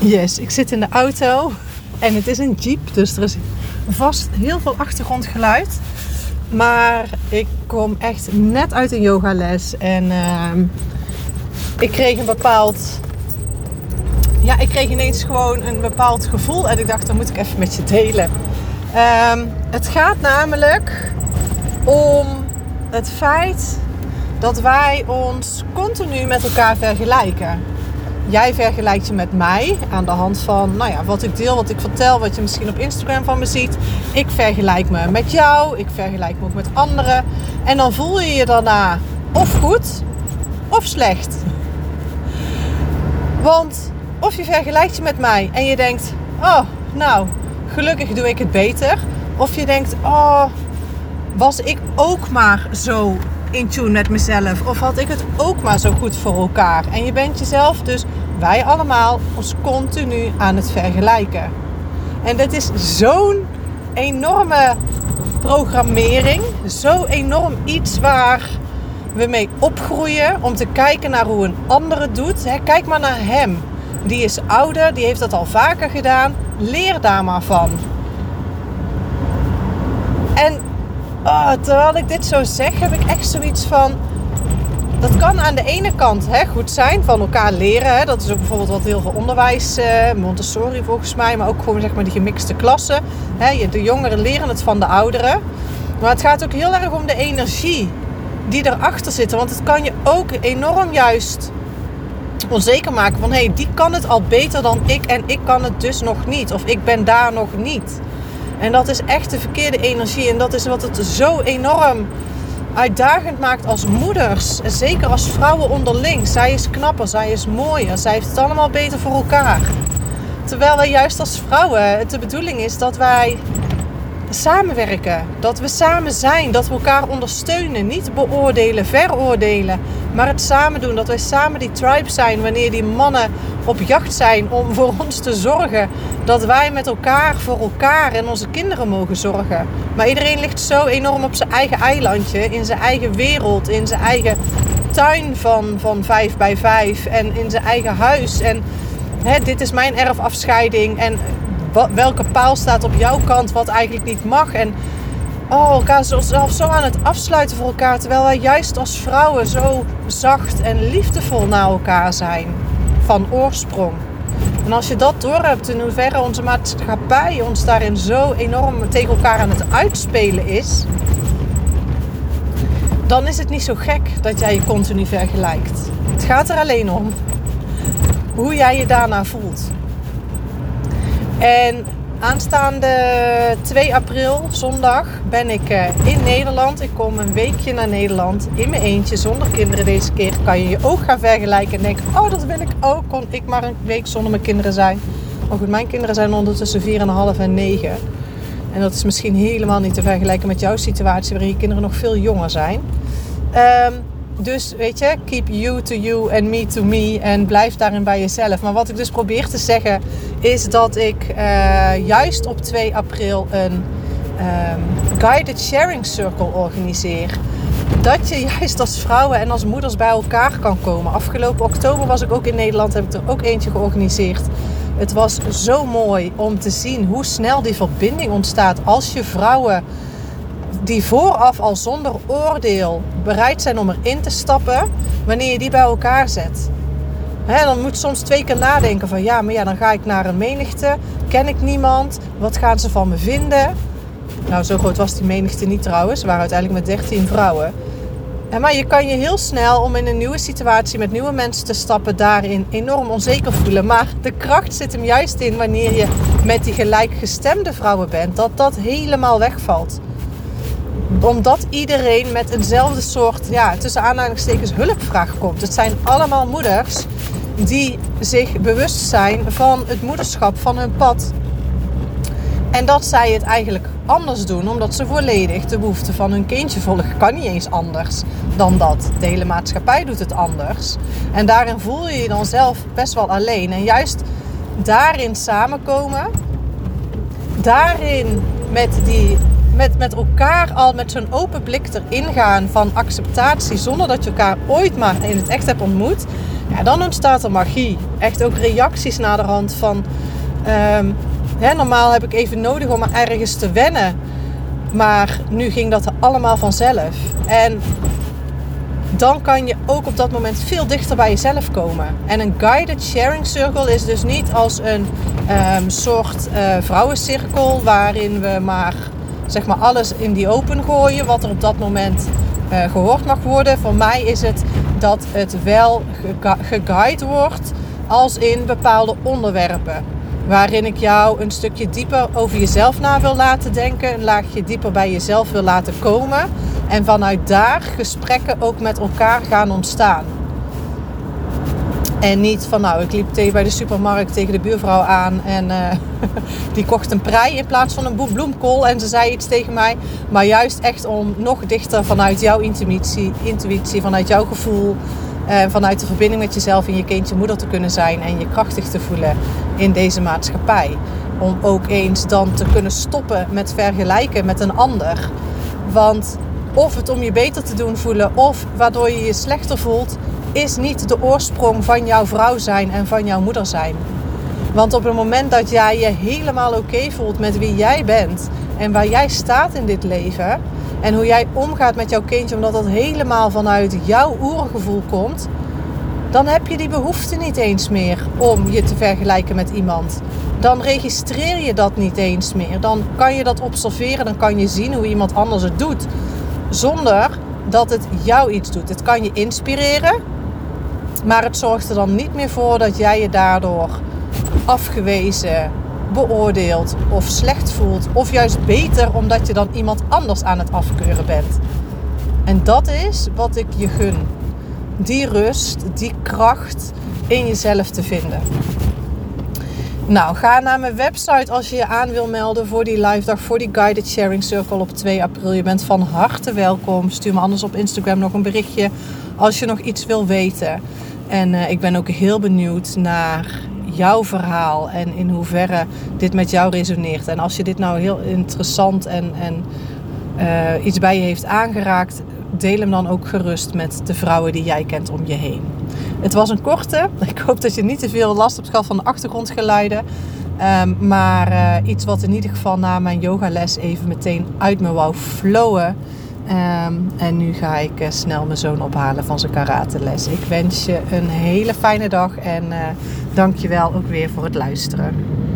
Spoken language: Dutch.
Yes, ik zit in de auto en het is een jeep, dus er is vast heel veel achtergrondgeluid. Maar ik kom echt net uit een yogales en ehm, ik kreeg een bepaald. Ja, ik kreeg ineens gewoon een bepaald gevoel en ik dacht, dat moet ik even met je delen. Ehm, het gaat namelijk om het feit dat wij ons continu met elkaar vergelijken. Jij vergelijkt je met mij aan de hand van nou ja, wat ik deel, wat ik vertel, wat je misschien op Instagram van me ziet. Ik vergelijk me met jou, ik vergelijk me ook met anderen. En dan voel je je daarna of goed of slecht. Want of je vergelijkt je met mij en je denkt, oh nou, gelukkig doe ik het beter. Of je denkt, oh, was ik ook maar zo in tune met mezelf? Of had ik het ook maar zo goed voor elkaar? En je bent jezelf dus, wij allemaal, ons continu aan het vergelijken. En dat is zo'n enorme programmering. Zo enorm iets waar we mee opgroeien. Om te kijken naar hoe een ander het doet. Kijk maar naar hem. Die is ouder, die heeft dat al vaker gedaan. Leer daar maar van. En oh, terwijl ik dit zo zeg, heb ik echt zoiets van. Dat kan aan de ene kant hè, goed zijn, van elkaar leren. Hè. Dat is ook bijvoorbeeld wat heel veel onderwijs, eh, Montessori volgens mij, maar ook gewoon zeg maar die gemixte klassen. De jongeren leren het van de ouderen. Maar het gaat ook heel erg om de energie die erachter zit. Want het kan je ook enorm juist onzeker maken van hé, hey, die kan het al beter dan ik en ik kan het dus nog niet. Of ik ben daar nog niet. En dat is echt de verkeerde energie. En dat is wat het zo enorm uitdagend maakt als moeders. En zeker als vrouwen onderling. Zij is knapper, zij is mooier, zij heeft het allemaal beter voor elkaar. Terwijl wij juist als vrouwen, de bedoeling is dat wij samenwerken. Dat we samen zijn, dat we elkaar ondersteunen. Niet beoordelen, veroordelen, maar het samen doen. Dat wij samen die tribe zijn wanneer die mannen op jacht zijn om voor ons te zorgen. Dat wij met elkaar voor elkaar en onze kinderen mogen zorgen. Maar iedereen ligt zo enorm op zijn eigen eilandje, in zijn eigen wereld, in zijn eigen tuin van, van 5 bij 5 en in zijn eigen huis. En hè, dit is mijn erfafscheiding en welke paal staat op jouw kant wat eigenlijk niet mag. En oh, elkaar zelf zo aan het afsluiten voor elkaar. Terwijl wij juist als vrouwen zo zacht en liefdevol naar elkaar zijn. Van oorsprong. En als je dat doorhebt in hoeverre onze maatschappij ons daarin zo enorm tegen elkaar aan het uitspelen is. Dan is het niet zo gek dat jij je continu vergelijkt. Het gaat er alleen om hoe jij je daarna voelt. En aanstaande 2 april, zondag, ben ik eh, in Nederland. Ik kom een weekje naar Nederland in mijn eentje, zonder kinderen deze keer. Kan je je ook gaan vergelijken en denken, oh dat wil ik ook. Kon ik maar een week zonder mijn kinderen zijn. Maar goed, mijn kinderen zijn ondertussen 4,5 en 9. En dat is misschien helemaal niet te vergelijken met jouw situatie, waarin je kinderen nog veel jonger zijn. Um, dus weet je, keep you to you and me to me. En blijf daarin bij jezelf. Maar wat ik dus probeer te zeggen is dat ik uh, juist op 2 april een um, guided sharing circle organiseer. Dat je juist als vrouwen en als moeders bij elkaar kan komen. Afgelopen oktober was ik ook in Nederland, heb ik er ook eentje georganiseerd. Het was zo mooi om te zien hoe snel die verbinding ontstaat als je vrouwen die vooraf al zonder oordeel bereid zijn om erin te stappen, wanneer je die bij elkaar zet. Dan moet soms twee keer nadenken van ja, maar ja, dan ga ik naar een menigte, ken ik niemand, wat gaan ze van me vinden? Nou, zo groot was die menigte niet trouwens, we waren uiteindelijk met 13 vrouwen. Maar je kan je heel snel om in een nieuwe situatie met nieuwe mensen te stappen daarin enorm onzeker voelen. Maar de kracht zit hem juist in wanneer je met die gelijkgestemde vrouwen bent, dat dat helemaal wegvalt omdat iedereen met eenzelfde soort, ja, tussen aanhalingstekens, hulpvraag komt. Het zijn allemaal moeders die zich bewust zijn van het moederschap, van hun pad. En dat zij het eigenlijk anders doen, omdat ze volledig de behoeften van hun kindje volgen. Kan niet eens anders dan dat. De hele maatschappij doet het anders. En daarin voel je je dan zelf best wel alleen. En juist daarin samenkomen, daarin met die met, met elkaar al met zo'n open blik erin gaan van acceptatie, zonder dat je elkaar ooit maar in het echt hebt ontmoet, Ja, dan ontstaat er magie. Echt ook reacties naar de hand van... Ehm, hè, normaal heb ik even nodig om ergens te wennen. Maar nu ging dat allemaal vanzelf. En dan kan je ook op dat moment veel dichter bij jezelf komen. En een guided sharing circle is dus niet als een um, soort uh, vrouwencirkel waarin we maar, zeg maar alles in die open gooien wat er op dat moment uh, gehoord mag worden. Voor mij is het dat het wel geguid wordt als in bepaalde onderwerpen. Waarin ik jou een stukje dieper over jezelf na wil laten denken, een laagje dieper bij jezelf wil laten komen. En vanuit daar gesprekken ook met elkaar gaan ontstaan. En niet van nou, ik liep tegen bij de supermarkt tegen de buurvrouw aan en uh, die kocht een prei in plaats van een bloemkool en ze zei iets tegen mij. Maar juist echt om nog dichter vanuit jouw intuïtie, intuïtie vanuit jouw gevoel, uh, vanuit de verbinding met jezelf en je kindje moeder te kunnen zijn en je krachtig te voelen in deze maatschappij. Om ook eens dan te kunnen stoppen met vergelijken met een ander. Want of het om je beter te doen voelen of waardoor je je slechter voelt, is niet de oorsprong van jouw vrouw zijn en van jouw moeder zijn. Want op het moment dat jij je helemaal oké voelt met wie jij bent en waar jij staat in dit leven en hoe jij omgaat met jouw kindje, omdat dat helemaal vanuit jouw oergevoel komt, dan heb je die behoefte niet eens meer om je te vergelijken met iemand. Dan registreer je dat niet eens meer. Dan kan je dat observeren, dan kan je zien hoe iemand anders het doet zonder dat het jou iets doet. Het kan je inspireren, maar het zorgt er dan niet meer voor dat jij je daardoor afgewezen, beoordeeld of slecht voelt. Of juist beter omdat je dan iemand anders aan het afkeuren bent. En dat is wat ik je gun. Die rust, die kracht in jezelf te vinden. Nou, ga naar mijn website als je je aan wil melden voor die live dag, voor die Guided Sharing Circle op 2 april. Je bent van harte welkom. Stuur me anders op Instagram nog een berichtje als je nog iets wil weten. En uh, ik ben ook heel benieuwd naar jouw verhaal en in hoeverre dit met jou resoneert. En als je dit nou heel interessant en, en uh, iets bij je heeft aangeraakt, deel hem dan ook gerust met de vrouwen die jij kent om je heen. Het was een korte. Ik hoop dat je niet te veel last hebt gehad van de achtergrondgeluiden. Um, maar uh, iets wat in ieder geval na mijn yogales even meteen uit me wou flowen. Um, en nu ga ik uh, snel mijn zoon ophalen van zijn karateles. Ik wens je een hele fijne dag en uh, dank je wel ook weer voor het luisteren.